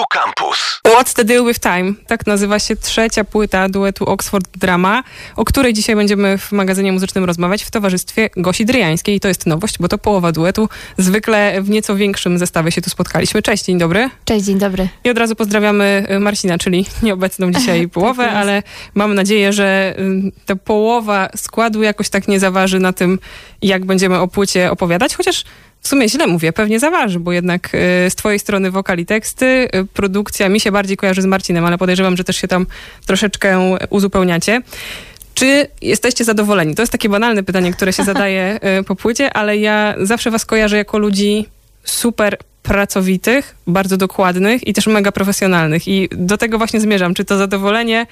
Tu Campus. What's the Deal with Time? Tak nazywa się trzecia płyta duetu Oxford Drama, o której dzisiaj będziemy w magazynie muzycznym rozmawiać w towarzystwie Gosi Dryjańskiej. I to jest nowość, bo to połowa duetu. Zwykle w nieco większym zestawie się tu spotkaliśmy. Cześć, dzień dobry. Cześć, dzień dobry. I od razu pozdrawiamy y, Marcina, czyli nieobecną dzisiaj połowę, jest. ale mam nadzieję, że y, ta połowa składu jakoś tak nie zaważy na tym, jak będziemy o płycie opowiadać, chociaż w sumie źle mówię, pewnie zaważy, bo jednak y, z twojej strony wokal i teksty, y, produkcja mi się bardziej kojarzy z Marcinem, ale podejrzewam, że też się tam troszeczkę uzupełniacie. Czy jesteście zadowoleni? To jest takie banalne pytanie, które się zadaje y, po płycie, ale ja zawsze was kojarzę jako ludzi super pracowitych, bardzo dokładnych i też mega profesjonalnych. I do tego właśnie zmierzam. Czy to zadowolenie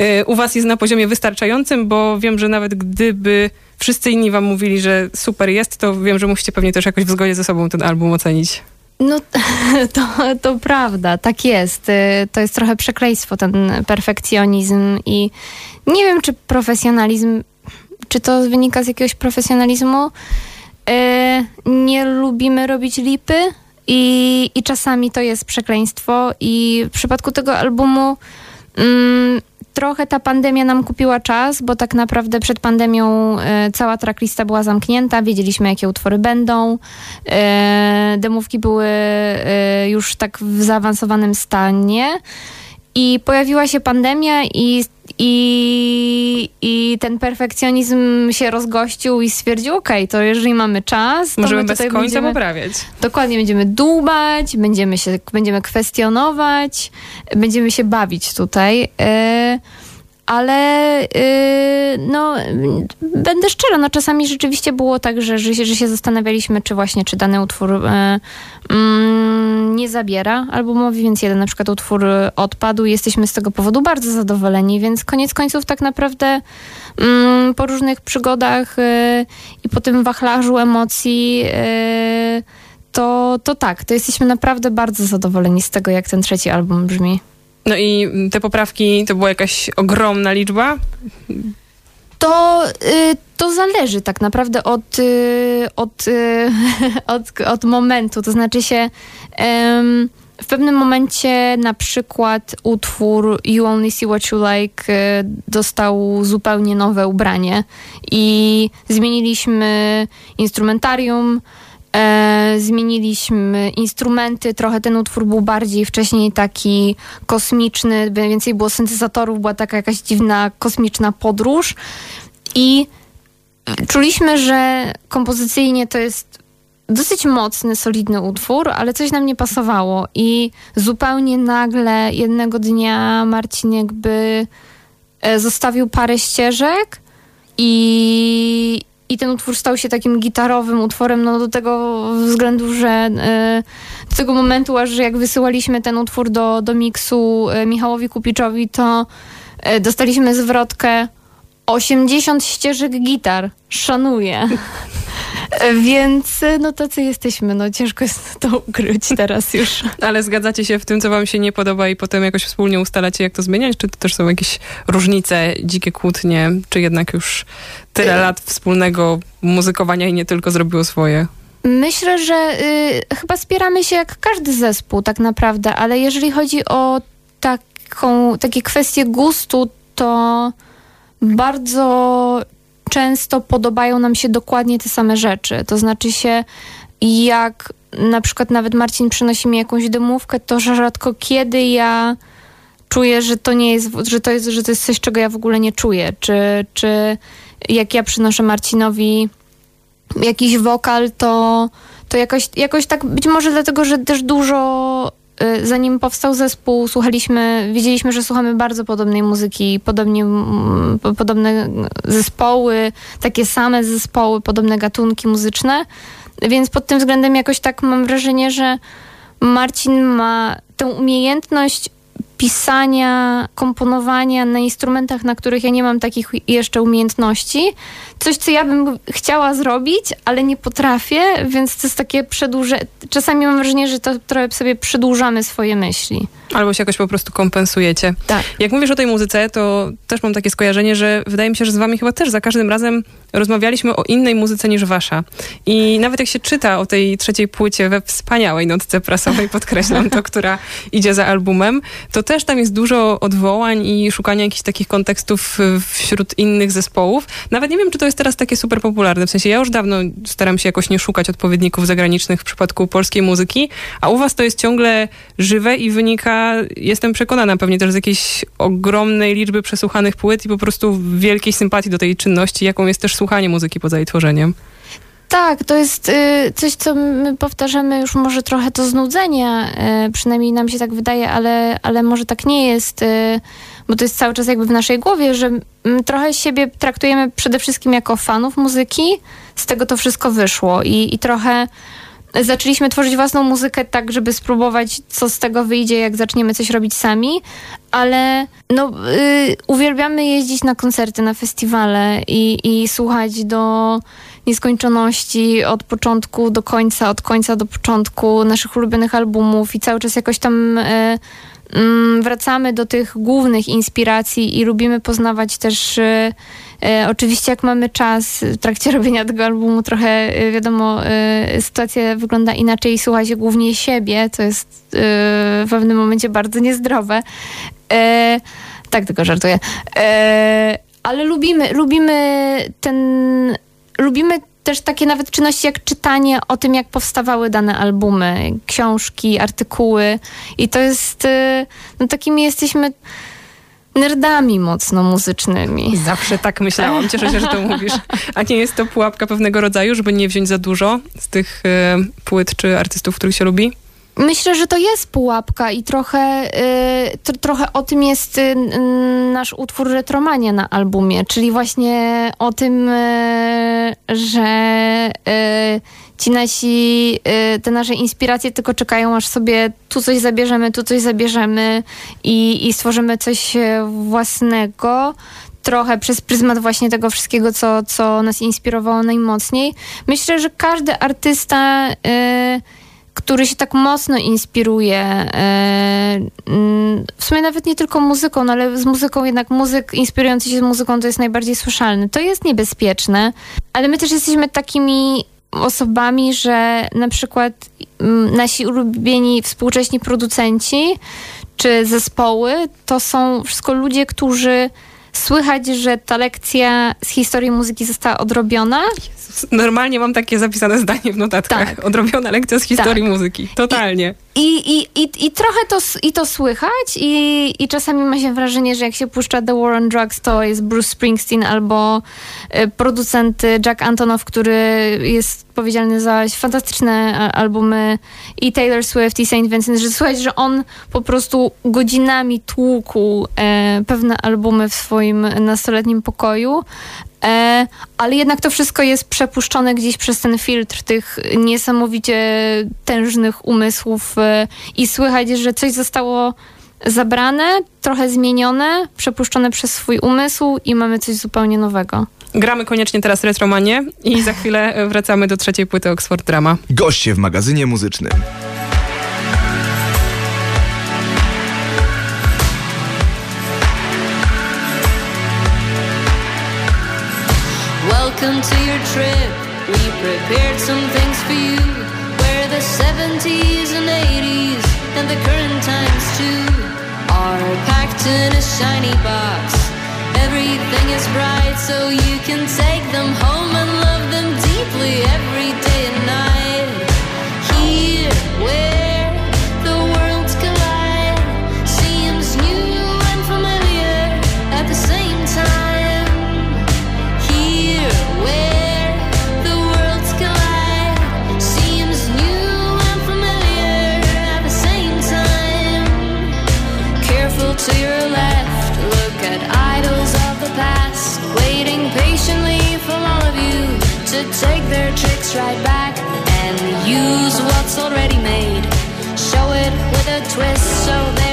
y, u was jest na poziomie wystarczającym? Bo wiem, że nawet gdyby wszyscy inni wam mówili, że super jest, to wiem, że musicie pewnie też jakoś w zgodzie ze sobą ten album ocenić. No to, to prawda, tak jest. Y, To jest trochę przekleństwo, ten perfekcjonizm i nie wiem, czy profesjonalizm, czy to wynika z jakiegoś profesjonalizmu. Y, Nie lubimy robić lipy i, i czasami to jest przekleństwo i w przypadku tego albumu mm, trochę ta pandemia nam kupiła czas, bo tak naprawdę przed pandemią e, cała tracklista była zamknięta, wiedzieliśmy jakie utwory będą. E, demówki były e, już tak w zaawansowanym stanie. I pojawiła się pandemia i, i, i ten perfekcjonizm się rozgościł i stwierdził, okej, to jeżeli mamy czas, to Możemy my bez końca będziemy... poprawiać. Dokładnie, będziemy dłubać, będziemy się, będziemy kwestionować, będziemy się bawić tutaj. Yy, ale yy, no, będę szczera, no czasami rzeczywiście było tak, że, że, się, że się zastanawialiśmy, czy właśnie, czy dany utwór yy, nie zabiera albumowi, więc jeden na przykład utwór odpadł i jesteśmy z tego powodu bardzo zadowoleni, więc koniec końców tak naprawdę mm, po różnych przygodach yy, i po tym wachlarzu emocji yy, to, to tak, to jesteśmy naprawdę bardzo zadowoleni z tego, jak ten trzeci album brzmi. No i te poprawki to była jakaś ogromna liczba? To, y, to zależy tak naprawdę od, y, od, y, od, od momentu. To znaczy się w pewnym momencie na przykład utwór You Only See What You Like dostał zupełnie nowe ubranie i zmieniliśmy instrumentarium, E, zmieniliśmy instrumenty, trochę ten utwór był bardziej wcześniej taki kosmiczny, więcej było syntezatorów, była taka jakaś dziwna kosmiczna podróż i czuliśmy, że kompozycyjnie to jest dosyć mocny, solidny utwór, ale coś nam nie pasowało i zupełnie nagle jednego dnia Marcin jakby e, zostawił parę ścieżek i, i ten utwór stał się takim gitarowym utworem, no do tego względu, że e, do tego momentu, aż jak wysyłaliśmy ten utwór do, do miksu e, Michałowi Kupiczowi, to e, dostaliśmy zwrotkę 80 ścieżek gitar. Szanuję. Więc e, no tacy jesteśmy, no ciężko jest to ukryć teraz już. Ale zgadzacie się w tym, co wam się nie podoba i potem jakoś wspólnie ustalacie, jak to zmieniać? Czy to też są jakieś różnice, dzikie kłótnie, czy jednak już tyle lat wspólnego muzykowania i nie tylko zrobiło swoje? Myślę, że y, chyba spieramy się jak każdy zespół tak naprawdę, ale jeżeli chodzi o taką, takie kwestie gustu, to bardzo często podobają nam się dokładnie te same rzeczy. To znaczy się, jak na przykład nawet Marcin przynosi mi jakąś demówkę, to rzadko kiedy ja czuję, że to nie jest, że to jest, że to jest coś, czego ja w ogóle nie czuję. Czy, czy jak ja przynoszę Marcinowi jakiś wokal, to, to jakoś, jakoś tak, być może dlatego, że też dużo zanim powstał zespół, słuchaliśmy, wiedzieliśmy, że słuchamy bardzo podobnej muzyki, podobnie, po- podobne zespoły, takie same zespoły, podobne gatunki muzyczne, więc pod tym względem jakoś tak mam wrażenie, że Marcin ma tę umiejętność pisania, komponowania na instrumentach, na których ja nie mam takich jeszcze umiejętności. Coś, co ja bym chciała zrobić, ale nie potrafię, więc to jest takie przedłużenie. Czasami mam wrażenie, że to trochę sobie przedłużamy swoje myśli. Albo się jakoś po prostu kompensujecie. Tak. Jak mówisz o tej muzyce, to też mam takie skojarzenie, że wydaje mi się, że z wami chyba też za każdym razem rozmawialiśmy o innej muzyce niż wasza. I nawet jak się czyta o tej trzeciej płycie we wspaniałej notce prasowej, podkreślam to, która idzie za albumem, to też tam jest dużo odwołań i szukania jakichś takich kontekstów wśród innych zespołów. Nawet nie wiem, czy to jest teraz takie super popularne. W sensie ja już dawno staram się jakoś nie szukać odpowiedników zagranicznych w przypadku polskiej muzyki, a u was to jest ciągle żywe i wynika, jestem przekonana, pewnie też z jakiejś ogromnej liczby przesłuchanych płyt i po prostu wielkiej sympatii do tej czynności, jaką jest też słuchanie muzyki poza jej tworzeniem. Tak, to jest y, coś, co my powtarzamy już może trochę to znudzenia, y, przynajmniej nam się tak wydaje, ale, ale może tak nie jest, y, bo to jest cały czas jakby w naszej głowie, że trochę siebie traktujemy przede wszystkim jako fanów muzyki, z tego to wszystko wyszło i, i trochę zaczęliśmy tworzyć własną muzykę tak, żeby spróbować, co z tego wyjdzie, jak zaczniemy coś robić sami, ale no, y, uwielbiamy jeździć na koncerty, na festiwale i, i słuchać do nieskończoności od początku do końca, od końca do początku naszych ulubionych albumów i cały czas jakoś tam y, wracamy do tych głównych inspiracji i lubimy poznawać też y, E, oczywiście jak mamy czas w trakcie robienia tego albumu, trochę e, wiadomo, sytuacja wygląda inaczej i słucha się głównie siebie, co jest w pewnym momencie bardzo niezdrowe. Tak tylko żartuję. Ale lubimy, lubimy ten, lubimy też takie nawet czynności jak czytanie o tym, jak powstawały dane albumy, książki, artykuły i to jest, no takimi jesteśmy nerdami mocno muzycznymi. Zawsze tak myślałam. Cieszę się, że to mówisz. A nie jest to pułapka pewnego rodzaju, żeby nie wziąć za dużo z tych y, płyt czy artystów, których się lubi? Myślę, że to jest pułapka i trochę, y, trochę o tym jest y, nasz utwór Retromania na albumie, czyli właśnie o tym, y, że ci nasi, te nasze inspiracje tylko czekają, aż sobie tu coś zabierzemy, tu coś zabierzemy i, i stworzymy coś własnego trochę przez pryzmat właśnie tego wszystkiego, co, co nas inspirowało najmocniej. Myślę, że każdy artysta który się tak mocno inspiruje. E, mm, w sumie nawet nie tylko muzyką, no ale z muzyką jednak muzyk inspirujący się z muzyką to jest najbardziej słyszalny. To jest niebezpieczne, ale my też jesteśmy takimi osobami, że na przykład mm, nasi ulubieni współcześni producenci czy zespoły to są wszystko ludzie, którzy słychać, że ta lekcja z historii muzyki została odrobiona. Normalnie mam takie zapisane zdanie w notatkach. Tak. Odrobiona lekcja z historii tak. muzyki. Totalnie. I, i, i, i trochę to, i to słychać i, i czasami ma się wrażenie, że jak się puszcza The War on Drugs, to jest Bruce Springsteen albo e, producent Jack Antonow, który jest odpowiedzialny za fantastyczne albumy i Taylor Swift i Saint Vincent, że słychać, że on po prostu godzinami tłukł e, pewne albumy w swoim nastoletnim pokoju, E, ale jednak to wszystko jest przepuszczone gdzieś przez ten filtr tych niesamowicie tężnych umysłów e, i słychać, że coś zostało zabrane, trochę zmienione, przepuszczone przez swój umysł i mamy coś zupełnie nowego. Gramy koniecznie teraz Retromanie i za chwilę wracamy do trzeciej płyty Oxford Drama. Goście w magazynie muzycznym. Welcome to your trip. We prepared some things for you. Where the 70s and 80s and the current times too are packed in a shiny box. Everything is bright so you can take them home and love them deeply every to take their tricks right back and use what's already made. Show it with a twist so there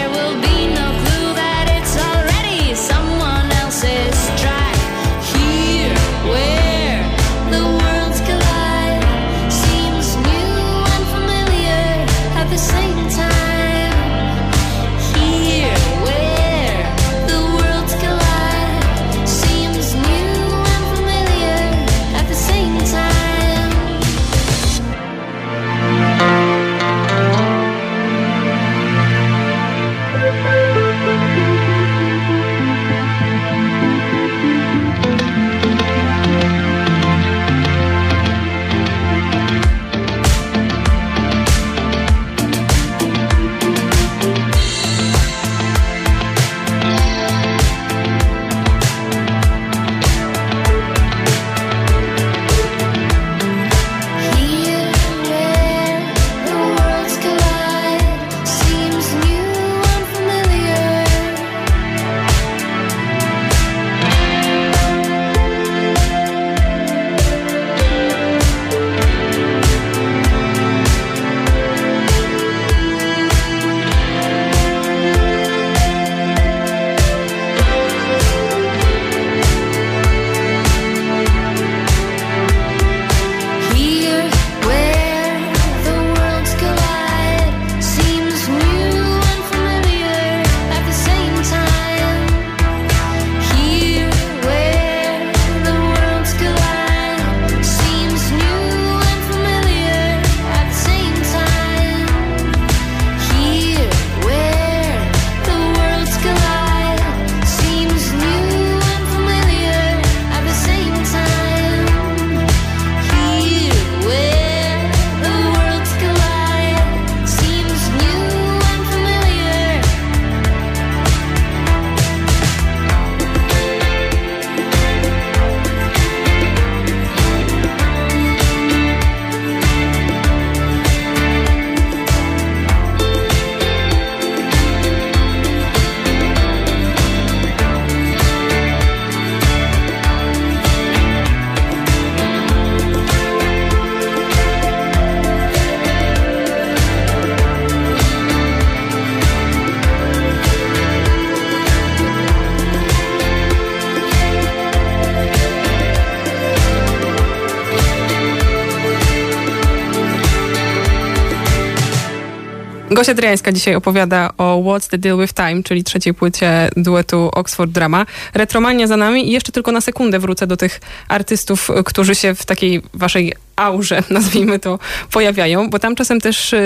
Gosia Dryjańska dzisiaj opowiada o What's the Deal with Time, czyli trzeciej płycie duetu Oxford Drama. Retromania za nami i jeszcze tylko na sekundę wrócę do tych artystów, którzy się w takiej waszej aurze, nazwijmy to, pojawiają, bo tam czasem też y,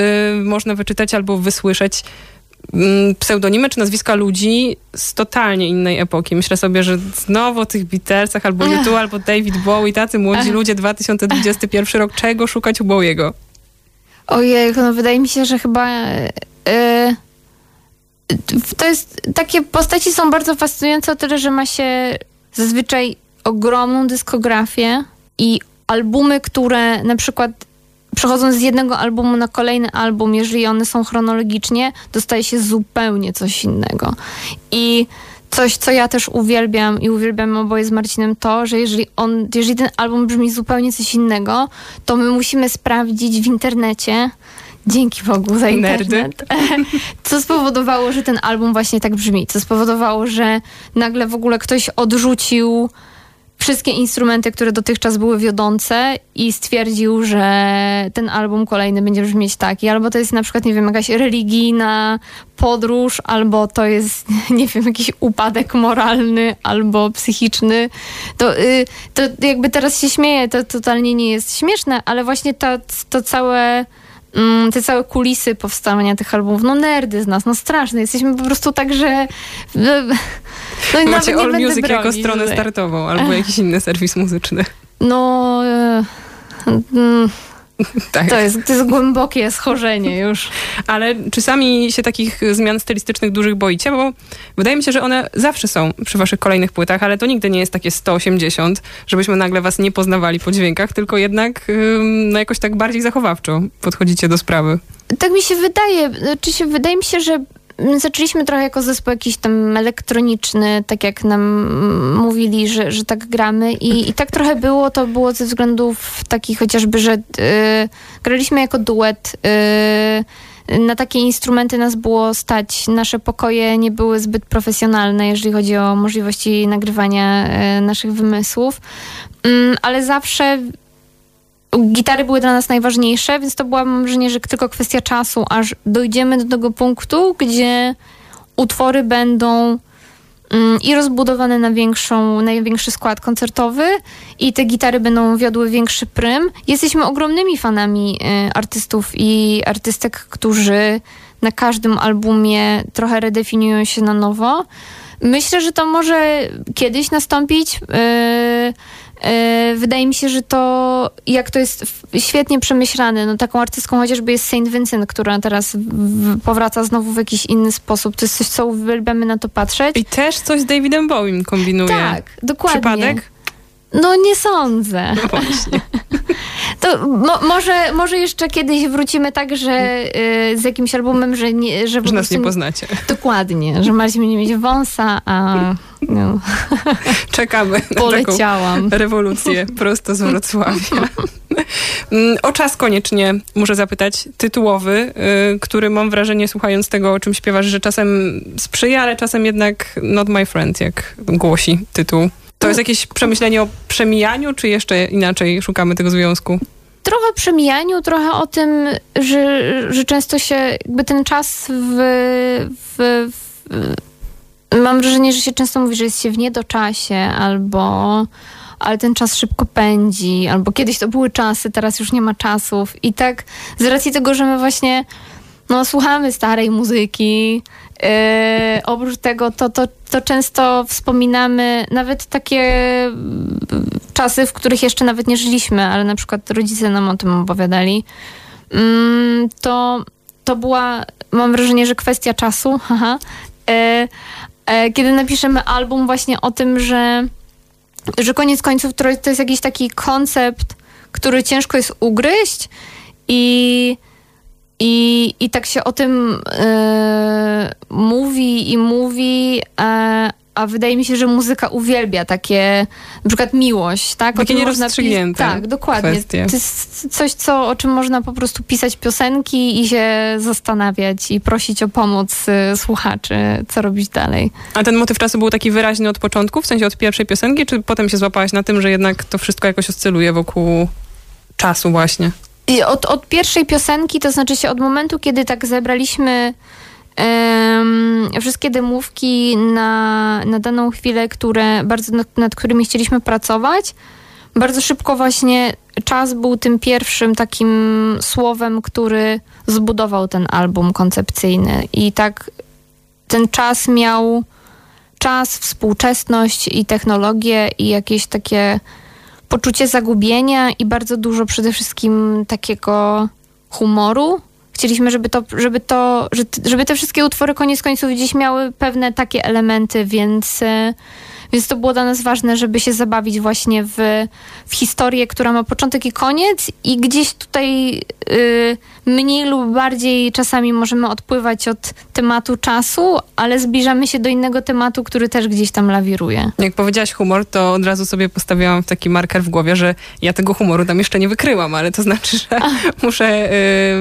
można wyczytać albo wysłyszeć mm, pseudonimy czy nazwiska ludzi z totalnie innej epoki. Myślę sobie, że znowu o tych Beatlesach albo YouTube, albo David Bowie, tacy młodzi ludzie, 2021 rok, czego szukać u Bowiego? Ojej, no wydaje mi się, że chyba yy, to jest, takie postaci są bardzo fascynujące o tyle, że ma się zazwyczaj ogromną dyskografię i albumy, które na przykład przechodząc z jednego albumu na kolejny album, jeżeli one są chronologicznie, dostaje się zupełnie coś innego. I coś, co ja też uwielbiam i uwielbiam oboje z Marcinem, to, że jeżeli on, jeżeli ten album brzmi zupełnie coś innego, to my musimy sprawdzić w internecie, dzięki Bogu za internet, co spowodowało, że ten album właśnie tak brzmi, co spowodowało, że nagle w ogóle ktoś odrzucił wszystkie instrumenty, które dotychczas były wiodące i stwierdził, że ten album kolejny będzie brzmieć tak. I albo to jest na przykład, nie wiem, jakaś religijna podróż, albo to jest, nie wiem, jakiś upadek moralny albo psychiczny. To, y, to jakby teraz się śmieję, to totalnie nie jest śmieszne, ale właśnie to, to całe te całe kulisy powstawania tych albumów, no nerdy z nas, no straszne. Jesteśmy po prostu tak, że no i Macie All Music jako stronę tutaj. startową albo jakiś inny serwis muzyczny. No... E, mm, tak. To, jest, to jest głębokie schorzenie już. Ale czy sami się takich zmian stylistycznych dużych boicie? Bo wydaje mi się, że one zawsze są przy waszych kolejnych płytach, ale to nigdy nie jest takie 180, żebyśmy nagle was nie poznawali po dźwiękach, tylko jednak no jakoś tak bardziej zachowawczo podchodzicie do sprawy. Tak mi się wydaje. Czy się, wydaje mi się, że zaczęliśmy trochę jako zespół jakiś tam elektroniczny, tak jak nam mówili, że, że tak gramy i, i tak trochę było, to było ze względów takich chociażby, że y, graliśmy jako duet, y, na takie instrumenty nas było stać. Nasze pokoje nie były zbyt profesjonalne, jeżeli chodzi o możliwości nagrywania y, naszych wymysłów, mm, ale zawsze gitary były dla nas najważniejsze, więc to była, mam wrażenie, że tylko kwestia czasu, aż dojdziemy do tego punktu, gdzie utwory będą mm, i rozbudowane na większą, na większy skład koncertowy i te gitary będą wiodły większy prym. Jesteśmy ogromnymi fanami y, artystów i artystek, którzy na każdym albumie trochę redefiniują się na nowo. Myślę, że to może kiedyś nastąpić. E, wydaje mi się, że to, jak to jest świetnie przemyślane, no taką artystką chociażby jest Saint Vincent, która teraz powraca znowu w jakiś inny sposób. To jest coś, co uwielbiamy na to patrzeć. I też coś z Davidem Bowiem kombinuje. Tak, dokładnie. Przypadek? No nie sądzę. No właśnie. To mo może, może jeszcze kiedyś wrócimy tak, że y, z jakimś albumem, że, nie, że, że nas nie poznacie. Dokładnie, że Marcin będzie mieć wąsa, a no. Czekamy Poleciałam. na rewolucję prosto z Wrocławia. Mm, o czas koniecznie muszę zapytać, tytułowy, y, który mam wrażenie, słuchając tego, o czym śpiewasz, że czasem sprzyja, ale czasem jednak not my friend, jak głosi tytuł. To jest jakieś przemyślenie o przemijaniu, czy jeszcze inaczej szukamy tego związku? Trochę przemijaniu, trochę o tym, że, że często się jakby ten czas w, w, w mam wrażenie, że się często mówi, że jest się w niedoczasie albo ale ten czas szybko pędzi, albo kiedyś to były czasy, teraz już nie ma czasów. I tak z racji tego, że my właśnie no, słuchamy starej muzyki, yy, oprócz tego to, to, to często wspominamy nawet takie mm, czasy, w których jeszcze nawet nie żyliśmy, ale na przykład rodzice nam o tym opowiadali. Yy, to, to była, mam wrażenie, że kwestia czasu, haha, yy, kiedy napiszemy album właśnie o tym, że, że koniec końców to jest jakiś taki koncept, który ciężko jest ugryźć i i, I tak się o tym e, mówi i mówi, a, a wydaje mi się, że muzyka uwielbia takie, na przykład miłość, tak? Takie nierozstrzygnięte Tak, dokładnie. Kwestie. To jest coś, co, o czym można po prostu pisać piosenki i się zastanawiać i prosić o pomoc y, słuchaczy, co robić dalej. A ten motyw czasu był taki wyraźny od początku, w sensie od pierwszej piosenki, czy potem się złapałaś na tym, że jednak to wszystko jakoś oscyluje wokół czasu właśnie? I od, od pierwszej piosenki, to znaczy się od momentu, kiedy tak zebraliśmy wszystkie demówki na, na daną chwilę, które bardzo nad, nad którymi chcieliśmy pracować, bardzo szybko właśnie czas był tym pierwszym takim słowem, który zbudował ten album koncepcyjny. I tak ten czas miał czas, współczesność i technologię i jakieś takie poczucie zagubienia i bardzo dużo przede wszystkim takiego humoru. Chcieliśmy, żeby to, żeby to, żeby te wszystkie utwory koniec końców gdzieś miały pewne takie elementy, więc e, więc to było dla nas ważne, żeby się zabawić właśnie w, w historię, która ma początek i koniec i gdzieś tutaj y, mniej lub bardziej czasami możemy odpływać od tematu czasu, ale zbliżamy się do innego tematu, który też gdzieś tam lawiruje. Jak powiedziałaś humor, to od razu sobie postawiłam taki marker w głowie, że ja tego humoru tam jeszcze nie wykryłam, ale to znaczy, że muszę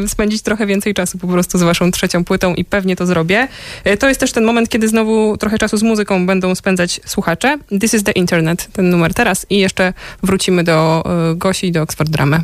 y, spędzić trochę więcej czasu po prostu z waszą trzecią płytą i pewnie to zrobię. Y, to jest też ten moment, kiedy znowu trochę czasu z muzyką będą spędzać słuchacze. This is the Internet, ten numer teraz i jeszcze wrócimy do y, Gosi i do Oxford Dramy.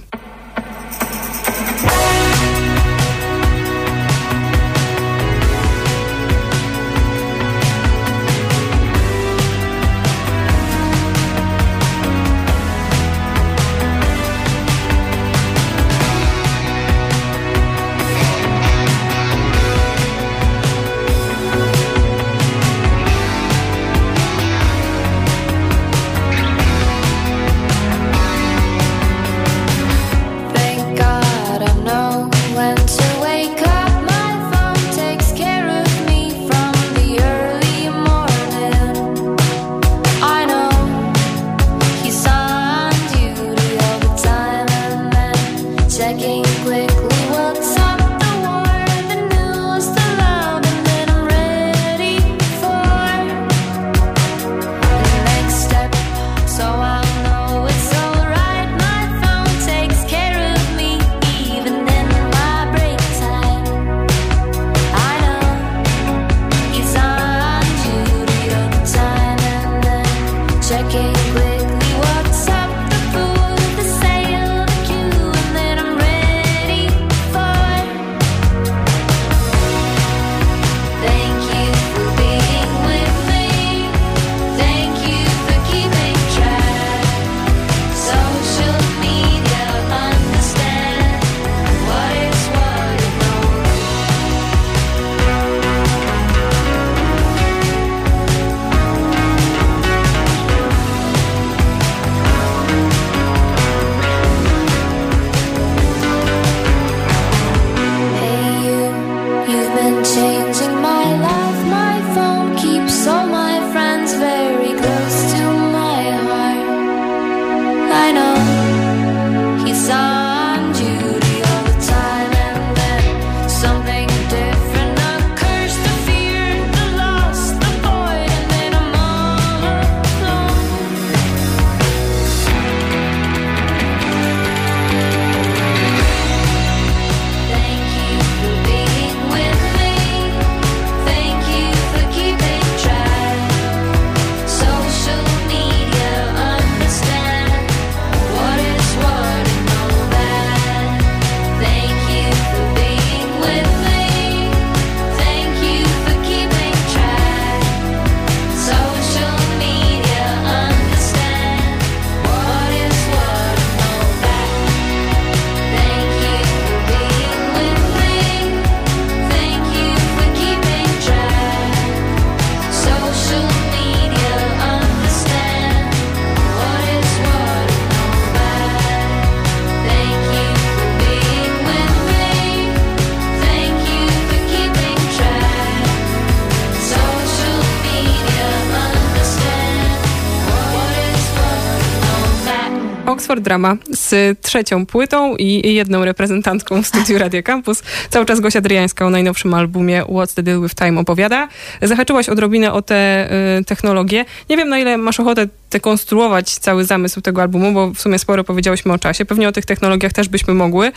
Oxford Drama z trzecią płytą i jedną reprezentantką w studiu Radio Campus. Cały czas Gosia Dryjańska o najnowszym albumie What's the Deal with Time opowiada. Zahaczyłaś odrobinę o te y, technologie. Nie wiem, na ile masz ochotę dekonstruować cały zamysł tego albumu, bo w sumie sporo powiedziałyśmy o czasie. Pewnie o tych technologiach też byśmy mogły,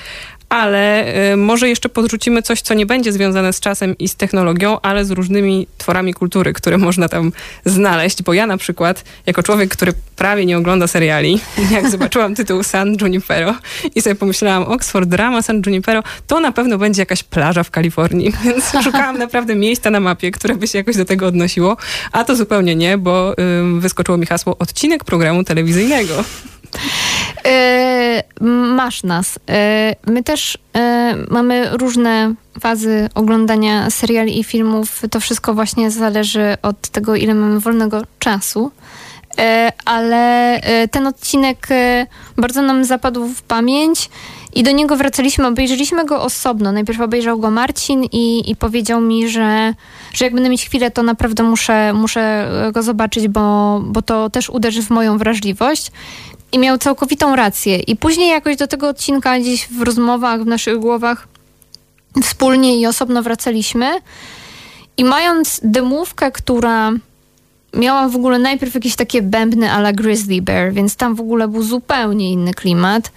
ale y, może jeszcze podrzucimy coś, co nie będzie związane z czasem i z technologią, ale z różnymi tworami kultury, które można tam znaleźć, bo ja na przykład, jako człowiek, który prawie nie ogląda seriali, jak zobaczyłam tytuł San Junipero i sobie pomyślałam, Oxford Drama San Junipero, to na pewno będzie jakaś plaża w Kalifornii, więc szukałam naprawdę miejsca na mapie, które by się jakoś do tego odnosiło, a to zupełnie nie, bo wyskoczyło mi hasło odcinek programu telewizyjnego. Yy, masz nas. Yy, my też yy, mamy różne fazy oglądania seriali i filmów. To wszystko właśnie zależy od tego, ile mamy wolnego czasu. Ale ten odcinek bardzo nam zapadł w pamięć i do niego wracaliśmy, obejrzeliśmy go osobno. Najpierw obejrzał go Marcin i, i powiedział mi, że, że jak będę mieć chwilę, to naprawdę muszę, muszę go zobaczyć, bo, bo to też uderzy w moją wrażliwość. I miał całkowitą rację. I później jakoś do tego odcinka gdzieś w rozmowach, w naszych głowach wspólnie i osobno wracaliśmy. I mając demówkę, która miała w ogóle najpierw jakieś takie bębny ala Grizzly Bear, więc tam w ogóle był zupełnie inny klimat.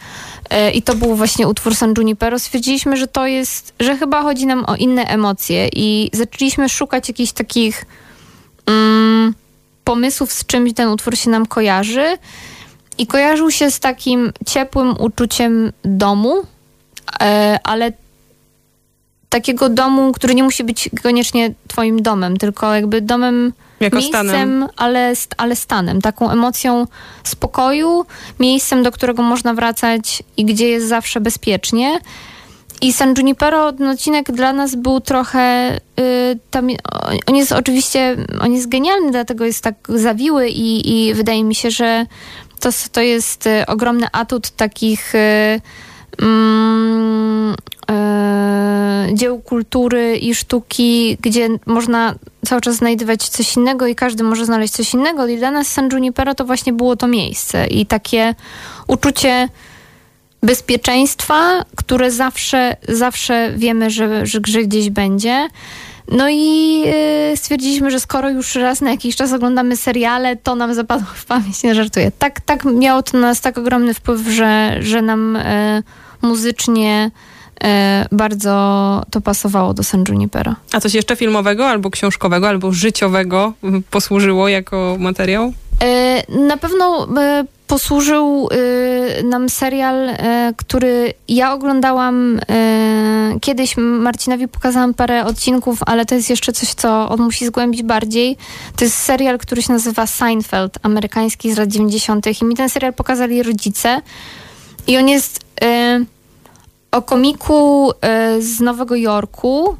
E, I to był właśnie utwór San Junipero. Stwierdziliśmy, że to jest, że chyba chodzi nam o inne emocje i zaczęliśmy szukać jakichś takich mm, pomysłów, z czymś ten utwór się nam kojarzy. I kojarzył się z takim ciepłym uczuciem domu, e, ale takiego domu, który nie musi być koniecznie twoim domem, tylko jakby domem, jako miejscem. Ale, ale stanem, taką emocją spokoju, miejscem, do którego można wracać i gdzie jest zawsze bezpiecznie. I San Junipero, ten odcinek dla nas był trochę, y, tam, on jest oczywiście, on jest genialny, dlatego jest tak zawiły i, i wydaje mi się, że to, to jest y, ogromny atut takich y, mm, y, dzieł kultury i sztuki, gdzie można cały czas znajdować coś innego i każdy może znaleźć coś innego. I dla nas San Junipero to właśnie było to miejsce i takie uczucie bezpieczeństwa, które zawsze, zawsze wiemy, że, że gdzieś będzie. No i yy, stwierdziliśmy, że skoro już raz na jakiś czas oglądamy seriale, to nam zapadło w pamięć, nie żartuję. Tak, tak miało to na nas tak ogromny wpływ, że, że nam yy, muzycznie yy, bardzo to pasowało do San Junipero. A coś jeszcze filmowego, albo książkowego, albo życiowego posłużyło jako materiał? Na pewno posłużył y, nam serial, który ja oglądałam kiedyś. Marcinowi pokazałam parę odcinków, ale to jest jeszcze coś, co on musi zgłębić bardziej. To jest serial, który się nazywa Seinfeld, amerykański z lat 90. I mi ten serial pokazali rodzice. I on jest o komiku z Nowego Jorku,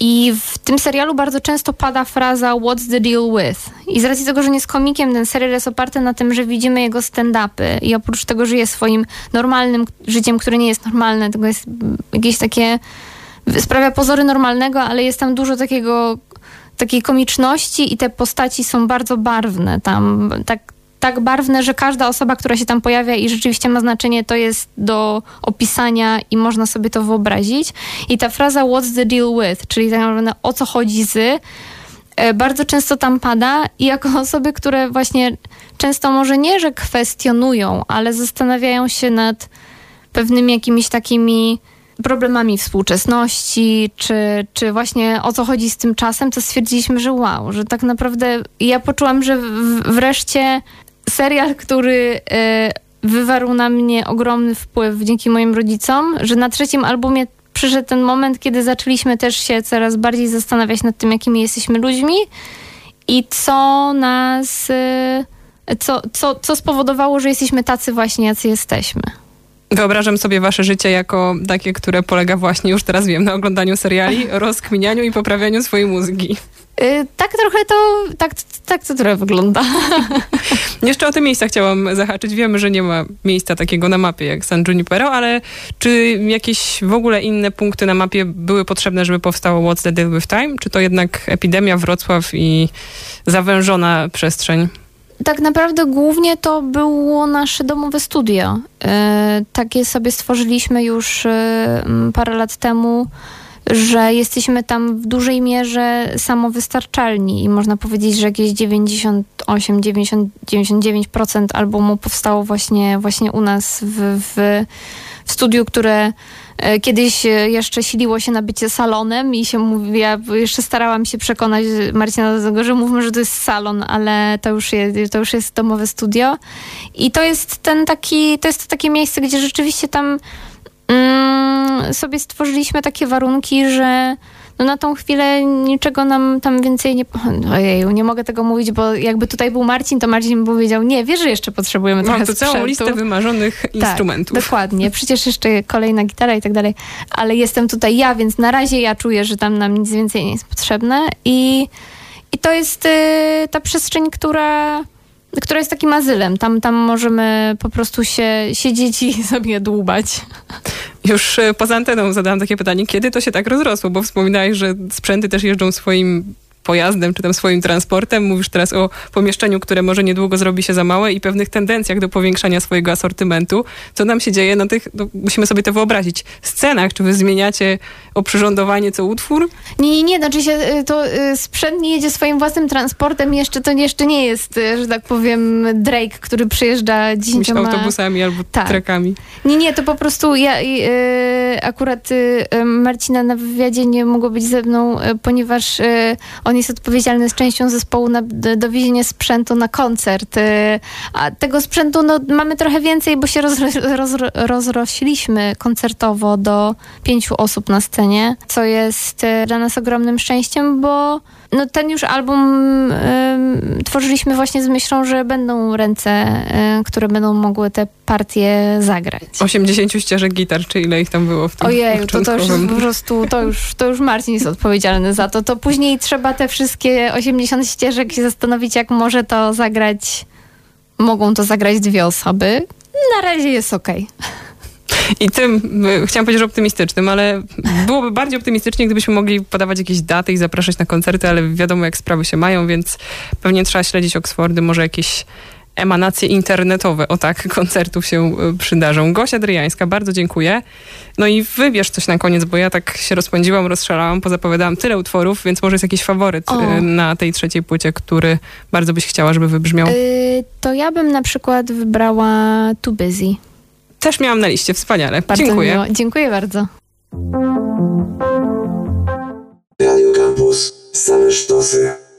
i w tym serialu bardzo często pada fraza What's the deal with? I z racji tego, że nie jest komikiem, ten serial jest oparty na tym, że widzimy jego stand-upy i oprócz tego żyje swoim normalnym życiem, które nie jest normalne, tego jest jakieś takie sprawia pozory normalnego, ale jest tam dużo takiego takiej komiczności i te postaci są bardzo barwne. Tam tak tak barwne, że każda osoba, która się tam pojawia i rzeczywiście ma znaczenie, to jest do opisania i można sobie to wyobrazić. I ta fraza what's the deal with, czyli tak naprawdę o co chodzi z, e, bardzo często tam pada i jako osoby, które właśnie często może nie, że kwestionują, ale zastanawiają się nad pewnymi jakimiś takimi problemami współczesności, czy, czy właśnie o co chodzi z tym czasem, to stwierdziliśmy, że wow, że tak naprawdę ja poczułam, że wreszcie serial, który e, wywarł na mnie ogromny wpływ dzięki moim rodzicom, że na trzecim albumie przyszedł ten moment, kiedy zaczęliśmy też się coraz bardziej zastanawiać nad tym, jakimi jesteśmy ludźmi i co nas, e, co, co, co spowodowało, że jesteśmy tacy właśnie, jacy jesteśmy. Wyobrażam sobie wasze życie jako takie, które polega właśnie, już teraz wiem, na oglądaniu seriali, rozkminianiu i poprawianiu swojej mózgi. Yy, tak trochę to, tak, tak to trochę wygląda. Jeszcze o te miejsca chciałam zahaczyć. Wiemy, że nie ma miejsca takiego na mapie jak San Junipero, ale czy jakieś w ogóle inne punkty na mapie były potrzebne, żeby powstało What's the Deal with Time? Czy to jednak epidemia, Wrocław i zawężona przestrzeń? tak naprawdę głównie to było nasze domowe studio. E, takie sobie stworzyliśmy już e, parę lat temu że jesteśmy tam w dużej mierze samowystarczalni i można powiedzieć, że jakieś 98, 90, 99% albumu powstało właśnie, właśnie u nas w, w, w studiu, które e, kiedyś jeszcze siliło się na bycie salonem i się mówi, ja jeszcze starałam się przekonać Marcina do tego, że mówmy, że to jest salon, ale to już jest, to już jest domowe studio. I to jest ten taki, to jest takie miejsce, gdzie rzeczywiście tam sobie stworzyliśmy takie warunki, że no na tą chwilę niczego nam tam więcej nie... Ojeju, nie mogę tego mówić, bo jakby tutaj był Marcin, to Marcin by powiedział, nie, wiesz, że jeszcze potrzebujemy trochę Mam tu sprzętu. całą listę wymarzonych tak, instrumentów. dokładnie. Przecież jeszcze kolejna gitara i tak dalej. Ale jestem tutaj ja, więc na razie ja czuję, że tam nam nic więcej nie jest potrzebne i, i to jest y, ta przestrzeń, która która jest takim azylem. Tam, tam możemy po prostu się siedzieć i sobie dłubać. Już e, poza anteną zadałam takie pytanie, kiedy to się tak rozrosło, bo wspominałeś, że sprzęty też jeżdżą swoim pojazdem, czy tam swoim transportem. Mówisz teraz o pomieszczeniu, które może niedługo zrobi się za małe i pewnych tendencjach do powiększania swojego asortymentu. Co nam się dzieje na tych, no, musimy sobie to wyobrazić, scenach? Czy wy zmieniacie oprzyrządowanie co utwór? Nie, nie, nie, znaczy się y, to y, sprzęt nie jedzie swoim własnym transportem jeszcze to jeszcze nie jest, y, że tak powiem, Drake, który przyjeżdża dziesięcioma... autobusami albo Tak. trekami. Nie, nie, to po prostu ja akurat y, Marcina na wywiadzie nie mogło być ze mną, ponieważ on jest odpowiedzialny z częścią zespołu na dowiezienie sprzętu na koncert. Y, a tego sprzętu no, mamy trochę więcej, bo się rozro, rozrośliśmy koncertowo do pięciu osób na scenie, co jest y, dla nas ogromnym szczęściem, bo no, ten już album y, tworzyliśmy właśnie z myślą, że będą ręce, y, które będą mogły te partie zagrać. 80 ścieżek gitar, czy ile ich tam było w tym Ojej, to, to już po prostu, to już, to już Marcin jest odpowiedzialny za to. To później trzeba te wszystkie 80 ścieżek się zastanowić, jak może to zagrać. Mogą to zagrać dwie osoby. Na razie jest okej. I tym, y, chciałam powiedzieć, że optymistycznym, ale byłoby bardziej optymistycznie, gdybyśmy mogli podawać jakieś daty i zapraszać na koncerty, ale wiadomo, jak sprawy się mają, więc pewnie trzeba śledzić Oksfordy, może jakieś emanacje internetowe, o tak, koncertów się y, przydarzą. Gosia Dryjańska, bardzo dziękuję. No i wybierz coś na koniec, bo ja tak się rozpędziłam, rozszalałam, pozapowiadałam tyle utworów, więc może jest jakiś faworyt O. y, na tej trzeciej płycie, który bardzo byś chciała, żeby wybrzmiał. Y, to ja bym na przykład wybrała Too Busy. Też miałam na liście, wspaniale. Bardzo dziękuję. Miło. Dziękuję bardzo. Radio Campus. Same sztosy.